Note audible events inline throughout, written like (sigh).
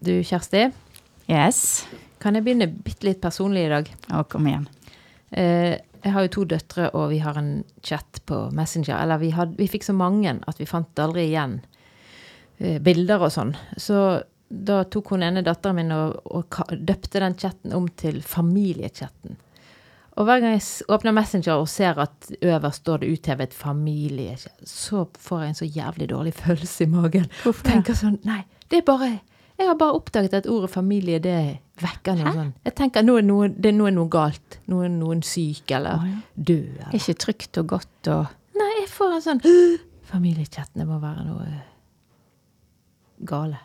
Du, Kjersti, Yes. kan jeg begynne bitte litt personlig i dag? Å, kom igjen. Eh, jeg har jo to døtre, og vi har en chat på Messenger. Eller vi, had, vi fikk så mange at vi fant aldri igjen eh, bilder og sånn. Så da tok hun ene datteren min og, og døpte den chatten om til familiechatten. Og hver gang jeg åpner Messenger og ser at øverst står det uthevet familie, så får jeg en så jævlig dårlig (laughs) følelse i magen. Hvorfor? Tenker sånn, nei, det er bare Jeg har bare oppdaget at ordet familie, det vekker noe sånn. Jeg tenker nå er noe, det er noe, galt. Nå er noen syk eller oh, ja. død. Eller. er ikke trygt og godt og Nei, jeg får en sånn Familiechatten, det må være noe gale.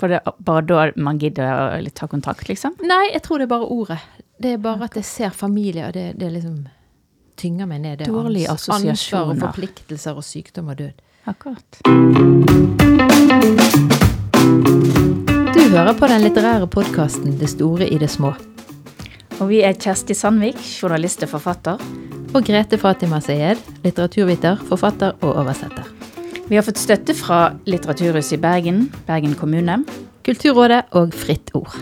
For det er bare da man gidder å ta kontakt, liksom? Nei, jeg tror det er bare ordet. Det er bare at jeg ser familie, og det, det liksom tynger meg ned. Det er Dårlige assosiasjoner. Ansvar og forpliktelser og sykdom og død. Akkurat. Hører på den litterære podkasten Det store i det små. Og vi er Kjersti Sandvik, journalist og forfatter. Og Grete Fatima Sayed, litteraturviter, forfatter og oversetter. Vi har fått støtte fra Litteraturhuset i Bergen, Bergen kommune. Kulturrådet og Fritt Ord.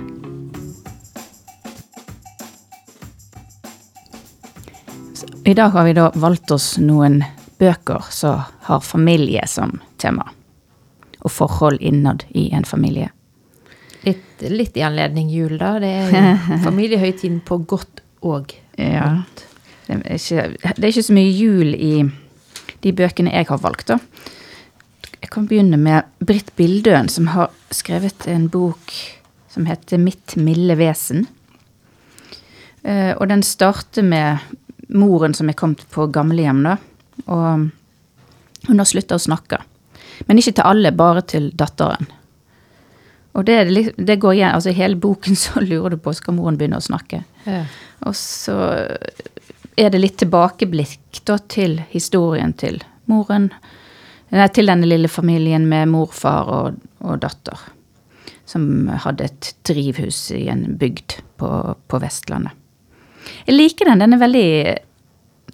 I dag har vi da valgt oss noen bøker som har familie som tema. Og forhold innad i en familie. Litt, litt i anledning jul, da. Det er jo (laughs) familiehøytiden på godt og Ja. Det er, ikke, det er ikke så mye jul i de bøkene jeg har valgt, da. Jeg kan begynne med Britt Bildøen, som har skrevet en bok som heter Mitt milde vesen. Eh, Og den starter med moren som er kommet på gamlehjem, da. Og hun har slutta å snakke. Men ikke til alle, bare til datteren. Og det, det går igjen, altså I hele boken (laughs) så lurer du på skal moren begynne å snakke. ja. Og så er det litt tilbakeblikk da til historien til moren. Nei, til denne lille familien med morfar og, og datter. Som hadde et drivhus i en bygd på, på Vestlandet. Jeg liker den. Den er veldig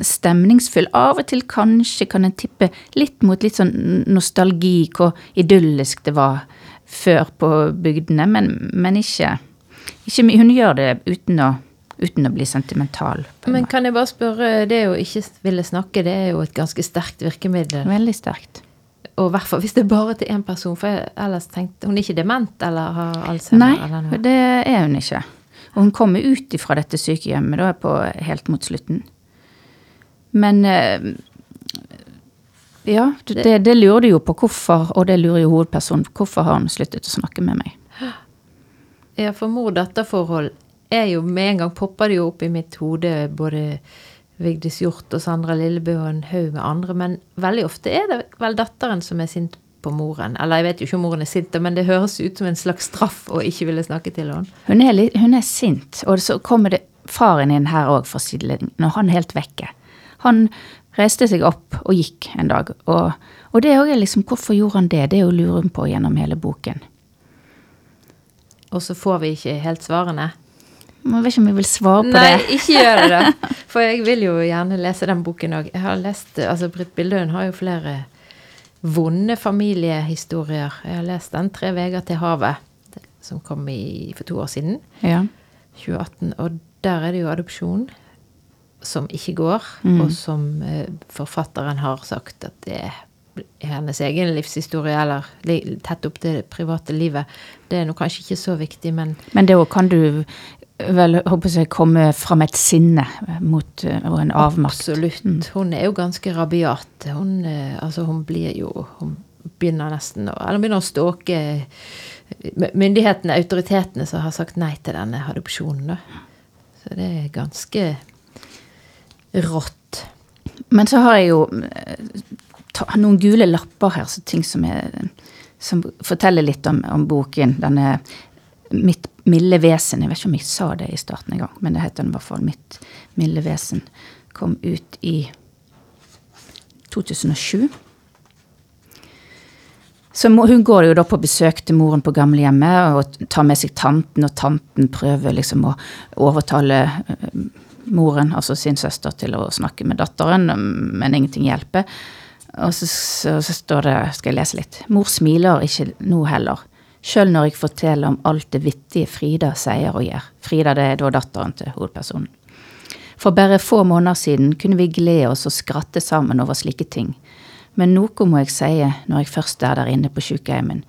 stemningsfull. Av og til kanskje kan en tippe litt mot litt sånn nostalgi, hvor idyllisk det var før på bygdene, men, men ikke, ikke. Hun gjør det uten å, uten å bli sentimental. Men kan jeg bare spørre, det å ikke ville snakke, det er jo et ganske sterkt virkemiddel. Veldig sterkt. Og hvert fall hvis det er bare til én person, for jeg ellers tenkte Hun er ikke dement eller har alzheimer? Nei, eller noe? det er hun ikke. Og hun kommer ut ifra dette sykehjemmet da på helt mot slutten. Men eh, Ja, det, det lurer du jo på hvorfor, og det lurer jo hovedpersonen. Hvorfor har hun sluttet å snakke med meg? Ja, for mor-datter-forhold er jo Med en gang popper det jo opp i mitt hode både Vigdis Hjorth og Sandra Lillebø og en haug med andre, men veldig ofte er det vel datteren som er sint på moren. Eller jeg vet jo ikke om moren er sint, men det høres ut som en slags straff å ikke ville snakke til henne. Hun er, litt, hun er sint, og så kommer det faren inn her òg, for å si når han er helt vekke. Han reiste seg opp og gikk en dag, og, og det er jo liksom Hvorfor gjorde han det? Det er jo lurer på gjennom hele boken. Og så får vi ikke helt svarene. Jeg vet ikke om jeg vil svare på Nei, det. ikke gjør det, da. (laughs) For jeg vil jo gjerne lese den boken òg. Jeg har lest Altså, Britt Billøen har jo flere vonde familiehistorier. Jeg har lest den 'Tre veger til havet', som kom i, for to år siden. Ja. 2018. Og der er det jo adopsjon som ikke går, Mm. og som eh, forfatteren har sagt at det er hennes egen livshistorie, eller tett opp til det private livet. Det er nå kanskje ikke så viktig, men Men det kan du vel håper jeg, komme fram et sinne mot eh, og en avmakt. Absolutt. Hun er jo ganske rabiat. Hun, eh, altså, hun blir jo Hun begynner nesten å Eller begynner å ståke myndighetene, autoritetene, som har sagt nei til denne adopsjonen. Da. Så det er ganske rått. Men så har jeg jo eh, noen gule lapper her, så ting som, er, som forteller litt om, om boken. Denne Mitt milde vesen. Jeg vet ikke om jeg sa det i starten en gang, men det heter den i hvert fall. Mitt milde vesen. Kom ut i 2007. Så hun går jo da på besøk til moren på gamlehjemmet og tar med seg tanten, og tanten prøver liksom å overtale eh, moren, altså sin søster, til å snakke med datteren, men ingenting hjelper. Og så, så, så står det, skal jeg lese litt, mor smiler ikke nå heller. Sjøl når jeg forteller om alt det vittige Frida sier og gjør. Frida det er da datteren til hovedpersonen. For bare få måneder siden kunne vi glede oss og skratte sammen over slike ting. Men noe må jeg si når jeg først er der inne på sykehjemmen,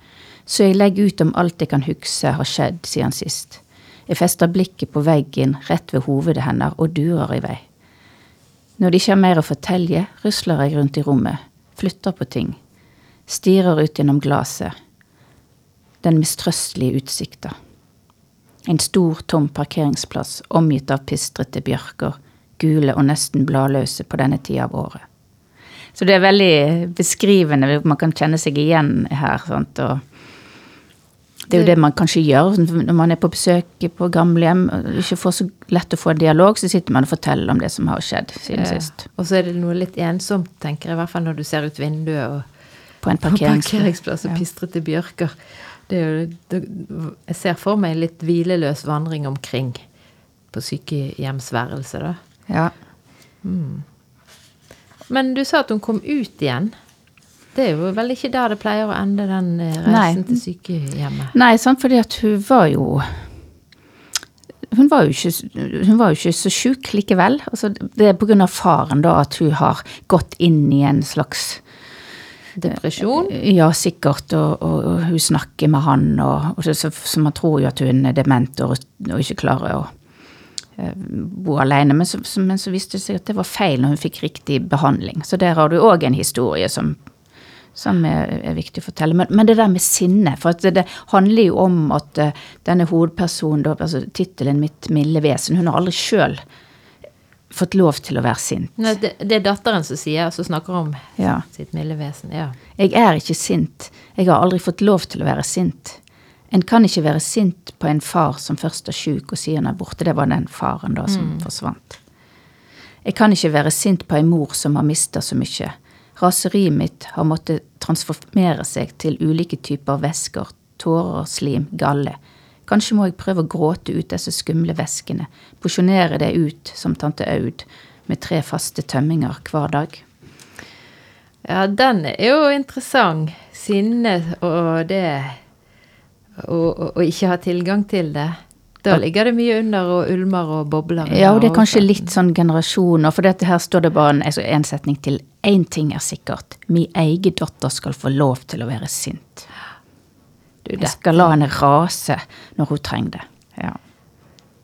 så jeg legger ut om alt jeg kan huske har skjedd siden sist. Jeg fester blikket på veggen rett ved hovedet hennes og durer i vei. Når de ikke har mer å fortelle, rusler jeg rundt i rommet, flytter på ting, stirrer ut gjennom glasset. Den mistrøstelige utsikta. En stor, tom parkeringsplass omgitt av pistrete bjørker, gule og nesten bladløse på denne tida av året. Så det er veldig beskrivende, man kan kjenne seg igjen her. Sant? Og det er jo det man kanskje gjør når man er på besøk på gamlehjem. Ikke får så lett å få en dialog, så sitter man og forteller om det som har skjedd siden ja. sist. Og så er det noe litt ensomt, tenker jeg, i hvert fall når du ser ut vinduet og på en parkeringsplass og ja. pistrete bjørker. Det er jo, det, jeg ser for meg litt hvileløs vandring omkring på sykehjemsværelset, da. Ja. Mm. Men du sa at hun kom ut igjen. Det er jo vel ikke der det pleier å ende, den eh, reisen Nei. til sykehjemmet? Nei, sant, fordi at hun var jo hun var, jo ikke, hun var jo ikke så sjuk likevel. Altså, det er pga. faren da at hun har gått inn i en slags Depresjon? Eh, ja, sikkert. Og, og, og hun snakker med han, og, og så, så, man tror jo at hun er dement og, ikke klarer å eh, bo alene. Men så, men så, viste det seg at det var feil når hun fikk riktig behandling. Så der har du òg en historie som som er, er, viktig å fortelle. Men, men, det der med sinne For det, det, handler jo om at uh, denne hovedpersonen, altså tittelen 'Mitt milde vesen', hun har aldri sjøl fått lov til å være sint. Nei, det, det, er datteren som sier, som snakker om ja. sitt milde vesen. Ja. Jeg er ikke sint. Jeg har aldri fått lov til å være sint. En kan ikke være sint på en far som først er sjuk og sier han er borte. Det var den faren da som mm. forsvant. Jeg kan ikke være sint på en mor som har mista så mye. Raseriet mitt har måttet transformere seg til ulike typer væsker, tårer, slim, galle. Kanskje må jeg prøve å gråte ut disse skumle væskene, porsjonere det ut som tante Aud, med tre faste tømminger hver dag. Ja, den er jo interessant. Sinne og det å ikke ha tilgang til det. Da ligger det mye under og ulmer og bobler. Ja, og det er kanskje litt sånn generasjoner, for dette her står det bare en, altså en setning til. Én ting er sikkert, min egen datter skal få lov til å være sint. Du, Jeg skal la henne rase når hun trenger det. Ja.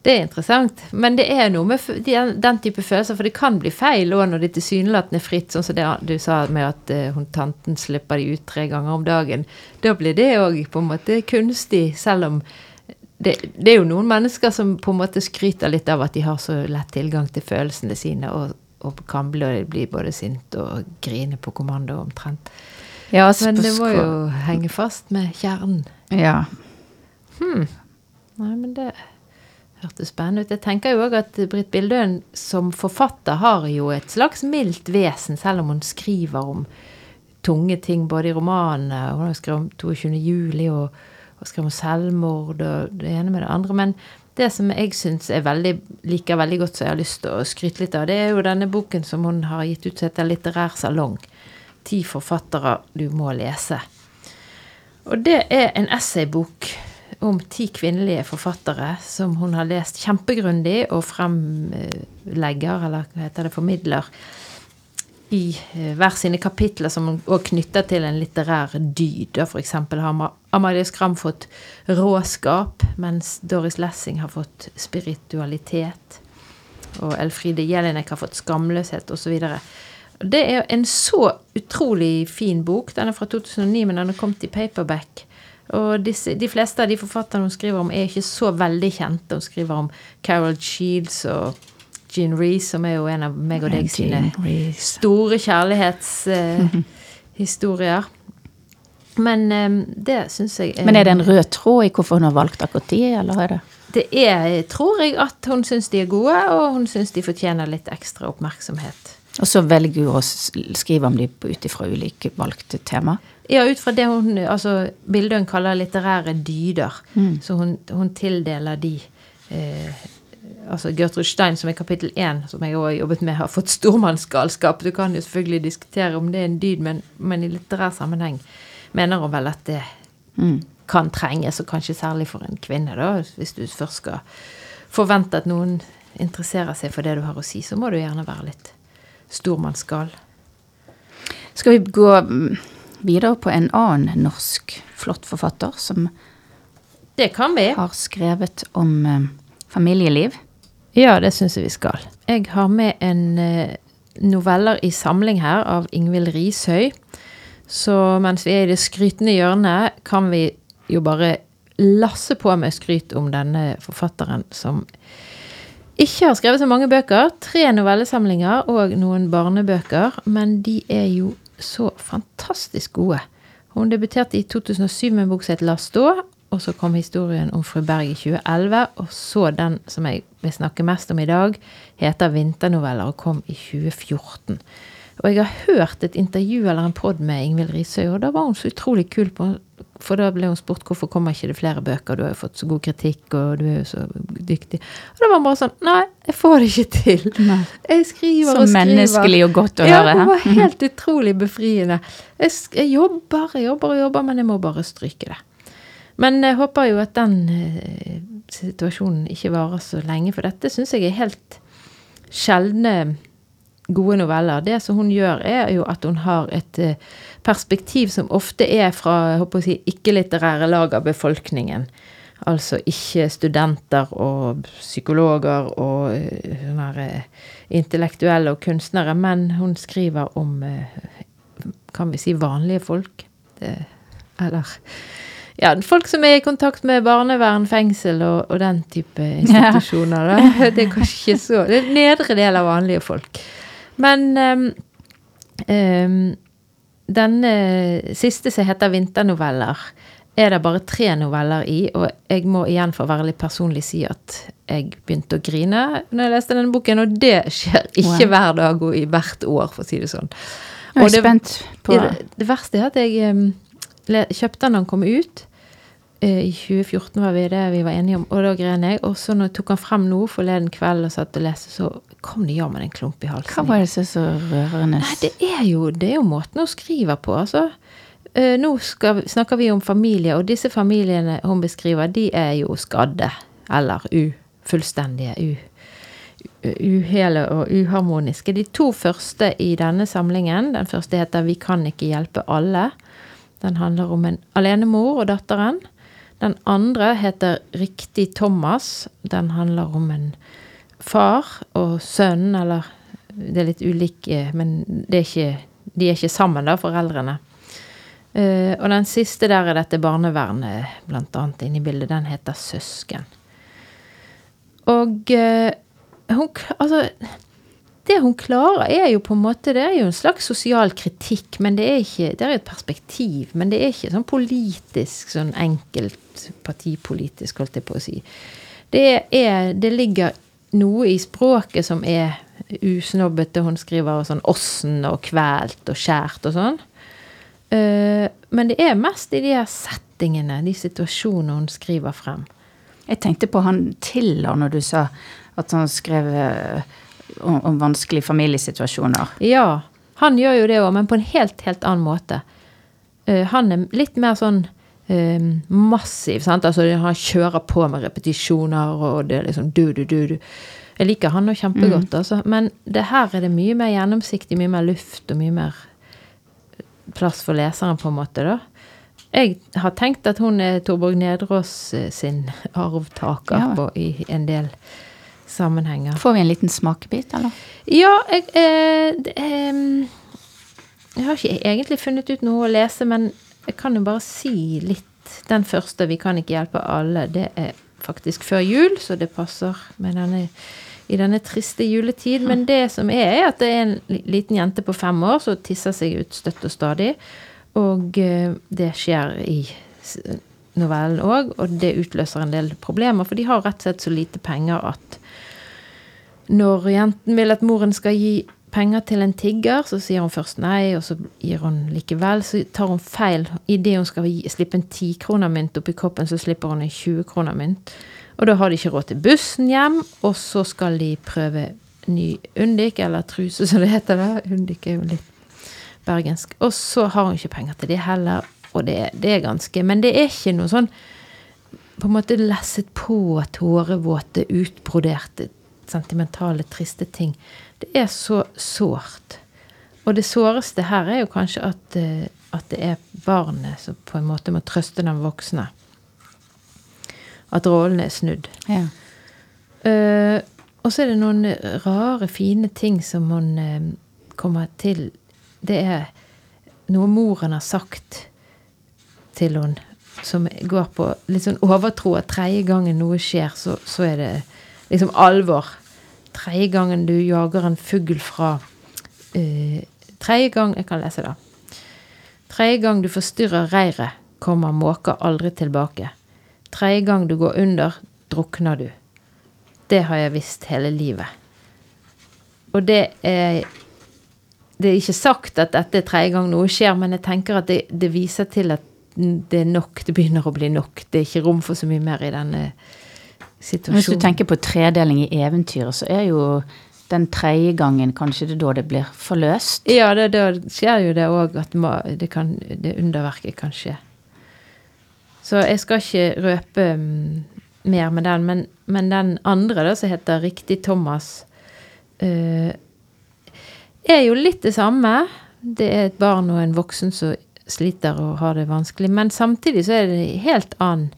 Det er interessant, men det er noe med den type følelser, for det kan bli feil òg når det tilsynelatende er fritt, sånn som det du sa med at uh, hun tanten slipper de ut tre ganger om dagen. Da blir det òg på en måte kunstig, selv om det, det, er jo noen mennesker som på en måte skryter litt av at de har så lett tilgang til følelsene sine, og, og kan bli, både sint og grine på kommando omtrent. Ja, Men det må jo henge fast med kjernen. Ja. Hmm. Nei, men det hørtes spennende ut. Jeg tenker jo òg at Britt Bildøen som forfatter har jo et slags mildt vesen, selv om hun skriver om tunge ting både i romanene Hun har skrevet om 22. juli og og skrev om selvmord og det ene med det andre. Men det som jeg syns jeg veldig, liker veldig godt, som jeg har lyst til å skryte litt av, det er jo denne boken som hun har gitt ut som heter Litterær salong. Ti forfattere du må lese. Og det er en essaybok om ti kvinnelige forfattere som hun har lest kjempegrundig og fremlegger, eller hva heter det, formidler i eh, hver sine kapitler som òg knytter til en litterær dyd. F.eks. har Amalie Skram fått råskap, mens Doris Lessing har fått spiritualitet. Og Elfride Jelinek har fått skamløshet, osv. Det er en så utrolig fin bok. Den er fra 2009, men den har kommet i paperback. Og disse, de fleste av de forfatterne hun skriver om, er ikke så veldig kjente. Hun skriver om Carol Shields og Jean Reece, som er jo en av meg og deg sine store kjærlighetshistorier. (laughs) Men um, det syns jeg Men er det en rød tråd i hvorfor hun har valgt akkurat de, eller er det Det er, tror jeg, at hun syns de er gode, og hun syns de fortjener litt ekstra oppmerksomhet. Og så velger hun å skrive om dem ut ifra ulike valgte tema? Ja, ut fra det hun altså Bildøen kaller litterære dyder. Mm. Så hun, hun, tildeler de eh, altså Gertrud Stein, som er kapittel én, som jeg har jobbet med, har fått stormannsgalskap. Du kan jo selvfølgelig diskutere om det er en dyd, men, men i litterær sammenheng mener hun vel at det mm. kan trenges, og kanskje særlig for en kvinne, da. Hvis du først skal forvente at noen interesserer seg for det du har å si, så må du gjerne være litt stormannsgal. Skal vi gå mm, videre på en annen norsk flott forfatter som Det kan vi. har skrevet om eh, familieliv? Ja, det syns jeg vi skal. Jeg har med en eh, noveller i samling her av Ingvild Rishøi. Så mens vi er i det skrytende hjørnet, kan vi jo bare lasse på med skryt om denne forfatteren som ikke har skrevet så mange bøker. Tre novellesamlinger og noen barnebøker. Men de er jo så fantastisk gode. Hun debuterte i 2007 med en bok som het La stå. Og så kom historien om fru Berg i 2011. Og så den som jeg vil snakke mest om i dag, heter 'Vinternoveller' og kom i 2014. Og jeg har hørt et intervju eller en pod med Ingvild Risøy, og da var hun så utrolig kul på For da ble hun spurt hvorfor kommer ikke det flere bøker, du har jo fått så god kritikk, og du er jo så dyktig. Og da var hun bare sånn Nei, jeg får det ikke til. Nei. Jeg skriver Så og skriver. Så menneskelig og godt å ja, høre. det var helt utrolig befriende. Jeg, jeg jobber, jeg jobber og jobber, men jeg må bare stryke det. Men jeg håper jo at den eh, situasjonen ikke varer så lenge, for dette syns jeg er helt sjeldne gode noveller. Det som hun gjør, er jo at hun har et eh, perspektiv som ofte er fra si, ikke-litterære lag av befolkningen. Altså ikke studenter og psykologer og eh, sånne eh, intellektuelle og kunstnere, men hun skriver om kan vi si vanlige folk. Eller ja, folk som er i kontakt med barnevern, fengsel og, og den type institusjoner. Da. (laughs) Det er kanskje ikke så Det er nedre del av vanlige folk. Men um, um, denne siste som heter 'Vinternoveller', er det bare tre noveller i, og jeg må igjen for å være litt personlig si at jeg begynte å grine når jeg leste denne boken, og det skjer ikke Wow. hver dag og i hvert år, for å si det sånn. Jeg er det- spent på det, det verste er at jeg le, kjøpte den da den kom ut. Eh, I 2014 var vi det vi var enige om, og da gren jeg. Og så når jeg tok han frem nå forleden kveld og satt og leste, så kom det jammen en klump i halsen. Hva var det som er så rørende? Nei, det er jo, det er jo måten hun skriver på, altså. Eh, nå skal, snakker vi om familie, og disse familiene hun beskriver, de er jo skadde. Eller ufullstendige. U, uhele og uharmoniske. De to første i denne samlingen, den første heter 'Vi kan ikke hjelpe alle'. Den handler om en alenemor og datteren. Den andre heter 'Riktig Thomas'. Den handler om en far og sønn, eller det er litt ulike, men det er ikke, de er ikke sammen, da, foreldrene. Uh, og den siste der er dette barnevernet blant annet inne bildet. Den heter 'Søsken'. Og uh, hun Altså det hun klarer, er jo på en måte Det er jo en slags sosial kritikk, men det er ikke Det er et perspektiv, men det er ikke sånn politisk, sånn enkelt partipolitisk, holdt jeg på å si. Det er Det ligger noe i språket som er usnobbete. Hun skriver og sånn åssen og kvelt og skjært og sånn. Eh, men det er mest i de her settingene, de situasjonene hun skriver frem. Jeg tenkte på han Tiller når du sa at han skrev eh, om, om vanskelige familiesituasjoner. Ja, han gjør jo det òg, men på en helt, helt annen måte. Uh, han er litt mer sånn uh, massiv, sant. Altså han kjører på med repetisjoner, og det er liksom du, du, du, du. Jeg liker han nå kjempegodt, altså. Men det her er det mye mer gjennomsiktig, mye mer luft og mye mer plass for leseren, på en måte, da. Jeg har tenkt at hun er Torborg Nedrås eh, sin arvtaker Ja. på, i en del sammenhenger. Får vi en liten smakebit, eller? Ja, jeg eh, det, eh, Jeg har ikke egentlig funnet ut noe å lese, men jeg kan jo bare si litt. Den første, 'Vi kan ikke hjelpe alle', det er faktisk før jul, så det passer med denne, i denne triste juletid. Men det som er, er at det er en liten jente på fem år som tisser seg ut støtt og stadig. Og eh, det skjer i novellen òg, og det utløser en del problemer. For de har rett og slett så lite penger at når jenten vil at moren skal gi penger til en tigger, så sier hun først nei, og så gir hun likevel. Så tar hun feil. Idet hun skal gi, slippe en tikronermynt oppi koppen, så slipper hun en 20-kronermynt. Og da har de ikke råd til bussen hjem, og så skal de prøve ny undik, eller truse, som det heter. da. Undik er jo litt bergensk. Og så har hun ikke penger til det heller. Og det, det er ganske Men det er ikke noe sånn på en måte lesset på tårevåte, utbroderte, sentimentale, triste ting. Det er så sårt. Og det såreste her er jo kanskje at, eh, at det er barnet som på en måte må trøste den voksne. At rollene er snudd. Ja. Uh, og så er det noen rare, fine ting som hun uh, kommer til Det er noe moren har sagt til hun som går på litt sånn overtro at tredje gangen noe skjer, så, så er det liksom alvor. Tredje gangen du jager en fugl fra uh, Tredje gang Jeg kan lese da. Tredje gang du forstyrrer reiret, kommer måka aldri tilbake. Tredje gang du går under, drukner du. Det har jeg visst hele livet. Og det er Det er ikke sagt at dette er tredje gang noe skjer, men jeg tenker at det, det viser til at det er nok. Det begynner å bli nok. Det er ikke rom for så mye mer i denne situasjonen. Hvis du tenker på tredeling i eventyret, så er jo den tredje gangen kanskje det da det blir forløst. Ja, det, da skjer jo det òg at det, kan, det underverket kan skje. Så jeg skal ikke røpe mm, mer med den, men, men den andre, da, som heter Riktig Thomas, uh, er jo litt det samme. Det er et barn og en voksen som sliter og har det vanskelig, men samtidig så er det en helt annen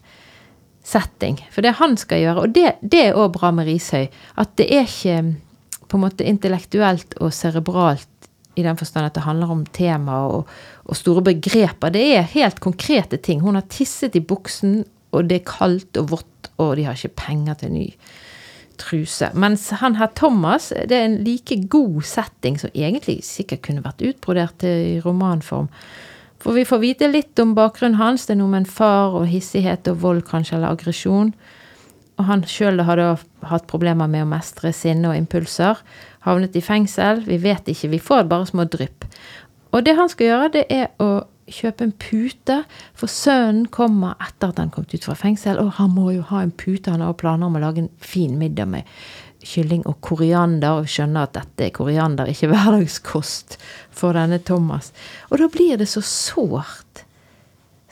setting. For det han skal gjøre, og det, det er òg bra med Rishøi, at det er ikke på en måte intellektuelt og cerebralt i den forstand at det handler om tema og, og store begreper. Det er helt konkrete ting. Hun har tisset i buksen, og det er kaldt og vått, og de har ikke penger til ny truse. Mens han her Thomas, det er en like god setting som egentlig sikkert kunne vært utbrodert i romanform. For vi får vite litt om bakgrunnen hans. Det er noe med en far og hissighet og vold, kanskje, eller aggresjon. Og han sjøl har da hatt problemer med å mestre sinne og impulser. Havnet i fengsel. Vi vet ikke, vi får bare små drypp. Og det han skal gjøre, det er å kjøpe en pute, for sønnen kommer etter at han kom ut fra fengsel, og han må jo ha en pute. Han har planer om å lage en fin middag med kylling og koriander, og skjønner at dette er koriander, ikke (laughs) hverdagskost for denne Thomas. Og da blir det så sårt.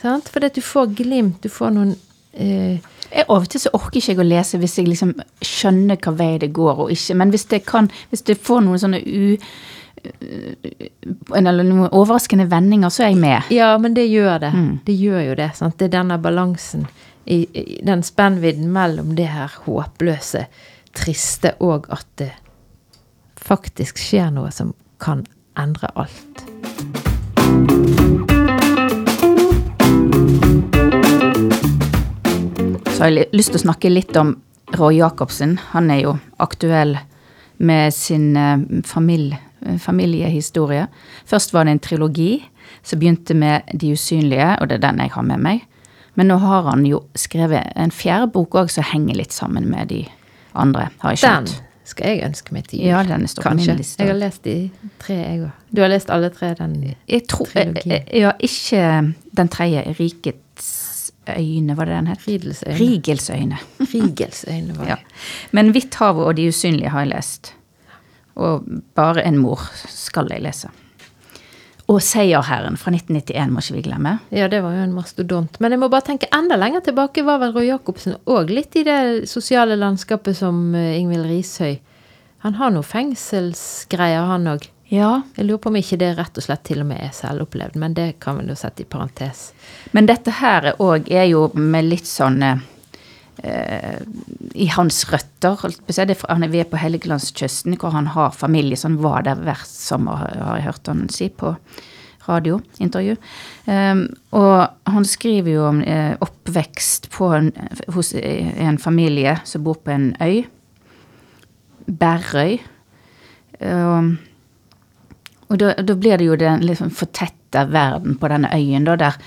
Sant? Fordi at du får glimt, du får noen eh, Jeg, av og til så orker ikke jeg å lese hvis jeg liksom skjønner hva vei det går og ikke. Men hvis det kan, hvis det får noen sånne u... Eller noen overraskende vendinger, så er jeg med. Ja, men det gjør det. Det gjør jo det. Sant? Det er denne balansen, i, i den spennvidden mellom det her håpløse, triste, og at det faktisk skjer noe som kan endre alt. Så har jeg lyst til å snakke litt om Roy Jacobsen. Han er jo aktuell med sin eh, familie, familiehistorie. Først var det en trilogi som begynte med De usynlige, og det er den jeg har med meg. Men nå har han jo skrevet en fjerde bok òg som henger litt sammen med de andre, har jeg skjønt. Den skal jeg ønske meg til jul. Ja, den står på min liste. Jeg har lest de tre, jeg òg. Du har lest alle tre? Den Jeg tror trilogien? Ja, ikke den tredje. Rikets øyne, var det den het? Ridelsøyne. Rigelsøyne. (laughs) Rigelsøyne var Ja. det. Men Hvitt havet og De usynlige har jeg lest. Og Bare en mor skal jeg lese. Og Seierherren fra 1991 må ikke vi glemme. Ja, det var jo en mastodont. Men jeg må bare tenke enda lenger tilbake var vel Roy Jacobsen òg litt i det sosiale landskapet som eh, Ingvild Rishøi. Han har noe fengselsgreier, han òg. Ja, Jeg lurer på om ikke det rett og slett til og med er selvopplevd, men det kan vi jo sette i parentes. Men dette her òg er jo med litt sånn eh, I hans røtter. er Han er ved på Helgelandskysten, hvor han har familie. Så han var der hvert sommer, har jeg hørt han si på radiointervju. Um, og han skriver jo om eh, oppvekst en, hos en familie som bor på en øy. Bærøy. Um, og da, da blir det jo den liksom fortetta verden på denne øyen, da, der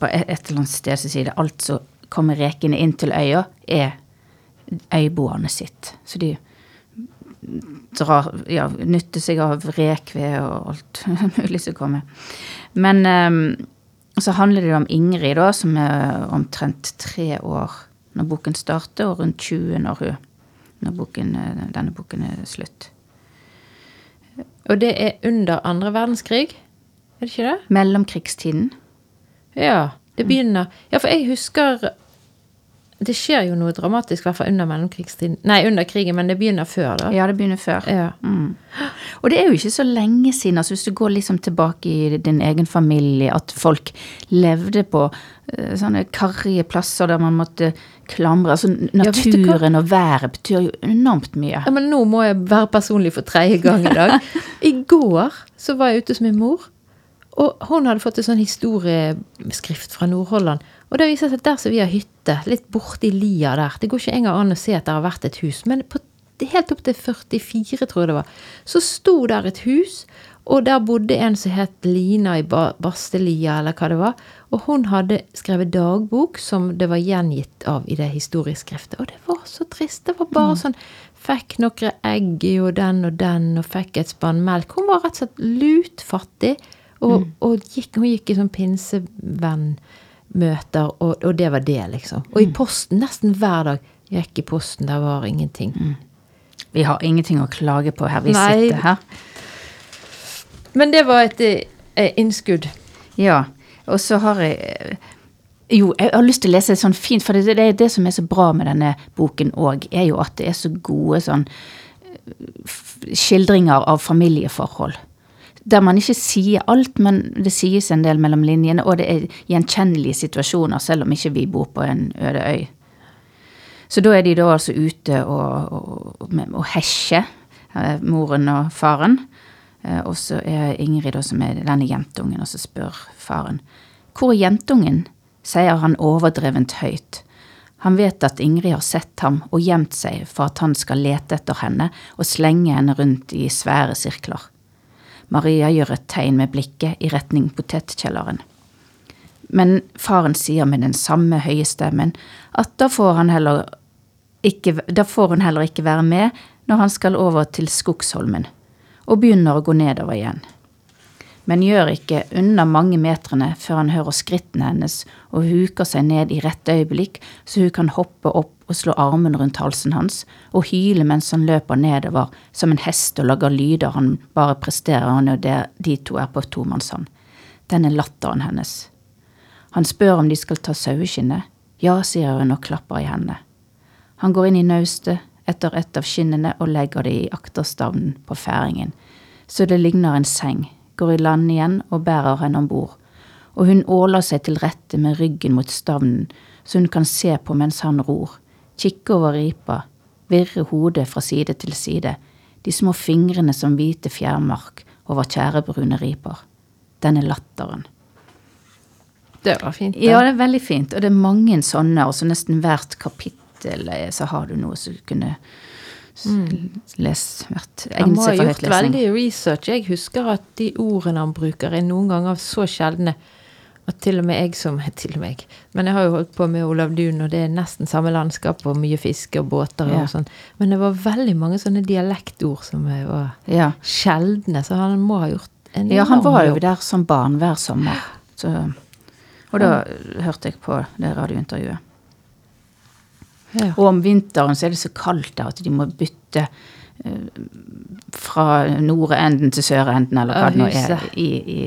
på et, eller annet sted så sier det alt som kommer rekene inn til øya, er øyboerne sitt. Så de drar, ja, nytter seg av rekved og alt (laughs) mulig som kommer. Men um, så handler det om Ingrid, da, som er omtrent tre år når boken starter, og rundt 20 når, hun, når boken, eh, denne boken er slutt. Og det er under andre verdenskrig, er det ikke det? Mellomkrigstiden. Ja, det begynner Ja, for jeg husker Det skjer jo noe dramatisk, i hvert fall under mellomkrigstiden. Nei, under krigen, men det begynner før, da. Ja, det begynner før. Ja. Og det er jo ikke så lenge siden, altså hvis du går liksom tilbake i din egen familie, at folk levde på eh, sånne karrige plasser der man måtte klamre. Altså naturen ja, og været betyr jo enormt mye. Ja, men nå må jeg være personlig for tredje gang i dag. (laughs) I går så var jeg ute hos min mor, og hun hadde fått en sånn historieskrift fra Nordholland. Og det viser seg at der som vi har hytte, litt borti lia der, det går ikke engang an å se at det har vært et hus, men på, helt opp til 44, tror jeg det var, så sto der et hus, og der bodde en som het Lina i ba Bastelia, eller hva det var. Og hun hadde skrevet dagbok som det var gjengitt av i det historieskriftet. Og det var så trist. Det var bare sånn Fikk noen egg og den og den, og fikk et spann melk. Hun var rett og slett lutfattig. Og, og gikk, hun gikk i sånn pinsevennmøter, og, og det var det, liksom. Og i posten, nesten hver dag, gikk i posten, der var ingenting. Vi har ingenting å klage på her vi Nei. sitter her. Men det var et eh, innskudd. Ja, og så har jeg eh, Jo, jeg har lyst til å lese et sånn fint, for det, det det som er så bra med denne boken òg, er jo at det er så gode sånn eh, skildringer av familieforhold. Der man ikke sier alt, men det sies en del mellom linjene, og det er gjenkjennelige situasjoner, selv om ikke vi bor på en øde øy. Så da er de da altså ute og, og, og hesjer, eh, moren og faren. Eh, Og så er Ingrid da som er denne jentungen, og så spør faren. Hvor er jentungen? sier han overdrevent høyt. Han vet at Ingrid har sett ham og gjemt seg for at han skal lete etter henne og slenge henne rundt i svære sirkler. Maria gjør et tegn med blikket i retning potetkjelleren. Men faren sier med den samme høye stemmen at da får, ikke, da får hun heller ikke være med når han skal over til Skogsholmen, og begynner å gå nedover igjen. Men gjør ikke unna mange metrene før han hører skrittene hennes og huker seg ned i rett øyeblikk, så hun kan hoppe opp og slå armen rundt halsen hans og hyle mens han løper nedover som en hest og lager lyder han bare presterer når de to er på tomannshånd. Den er latteren hennes. Han spør om de skal ta saueskinnet. Ja, sier hun og klapper i hendene. Han går inn i naustet etter et av skinnene og legger det i akterstavnen på færingen, så det ligner en seng, går i land igjen og bærer henne om bord, og hun åler seg til rette med ryggen mot stavnen, så hun kan se på mens han ror, kikke over ripa, virre hodet fra side til side, de små fingrene som hvite fjærmark over tjærebrune riper. Denne latteren. Det var fint. Ja, det er veldig fint. Og det er mange sånne, og så nesten hvert kapittel eh, så har du noe som kunne Mm. hvert Han egnet må ha gjort veldig research. Jeg husker at de ordene han bruker, er noen ganger så sjeldne at til og med jeg som (laughs) Til og med jeg. Men jeg har jo holdt på med Olav Duun, og det er nesten samme landskap og mye fiske og båter Ja. og sånn. Men det var veldig mange sånne dialektord som eh, var Ja. sjeldne, så han må ha gjort en ja, han var jo jobb. der som barn hver sommer. Så, og da hørte jeg på det radiointervjuet. Ja. Og om vinteren så er det så kaldt der at de må bytte fra nordenden til sørenden, eller hva det nå er, i, i, i,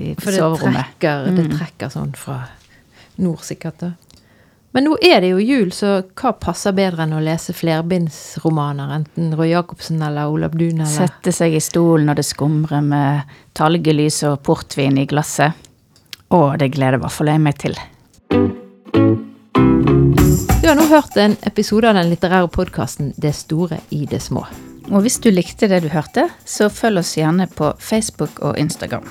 i For det trekker, det Mm. trekker sånn fra nord, sikkert. da. Men nå er det jo jul, så hva passer bedre enn å lese flerbindsromaner? Enten Roy Jacobsen eller Olav Duun eller Sette seg i stolen når det skumrer med talgelys og portvin i glasset. Å, det gleder i hvert fall jeg meg til. Du har nå hørt en episode av den litterære podkasten Det store i det små. Og hvis du likte det du hørte, så følg oss gjerne på Facebook og Instagram.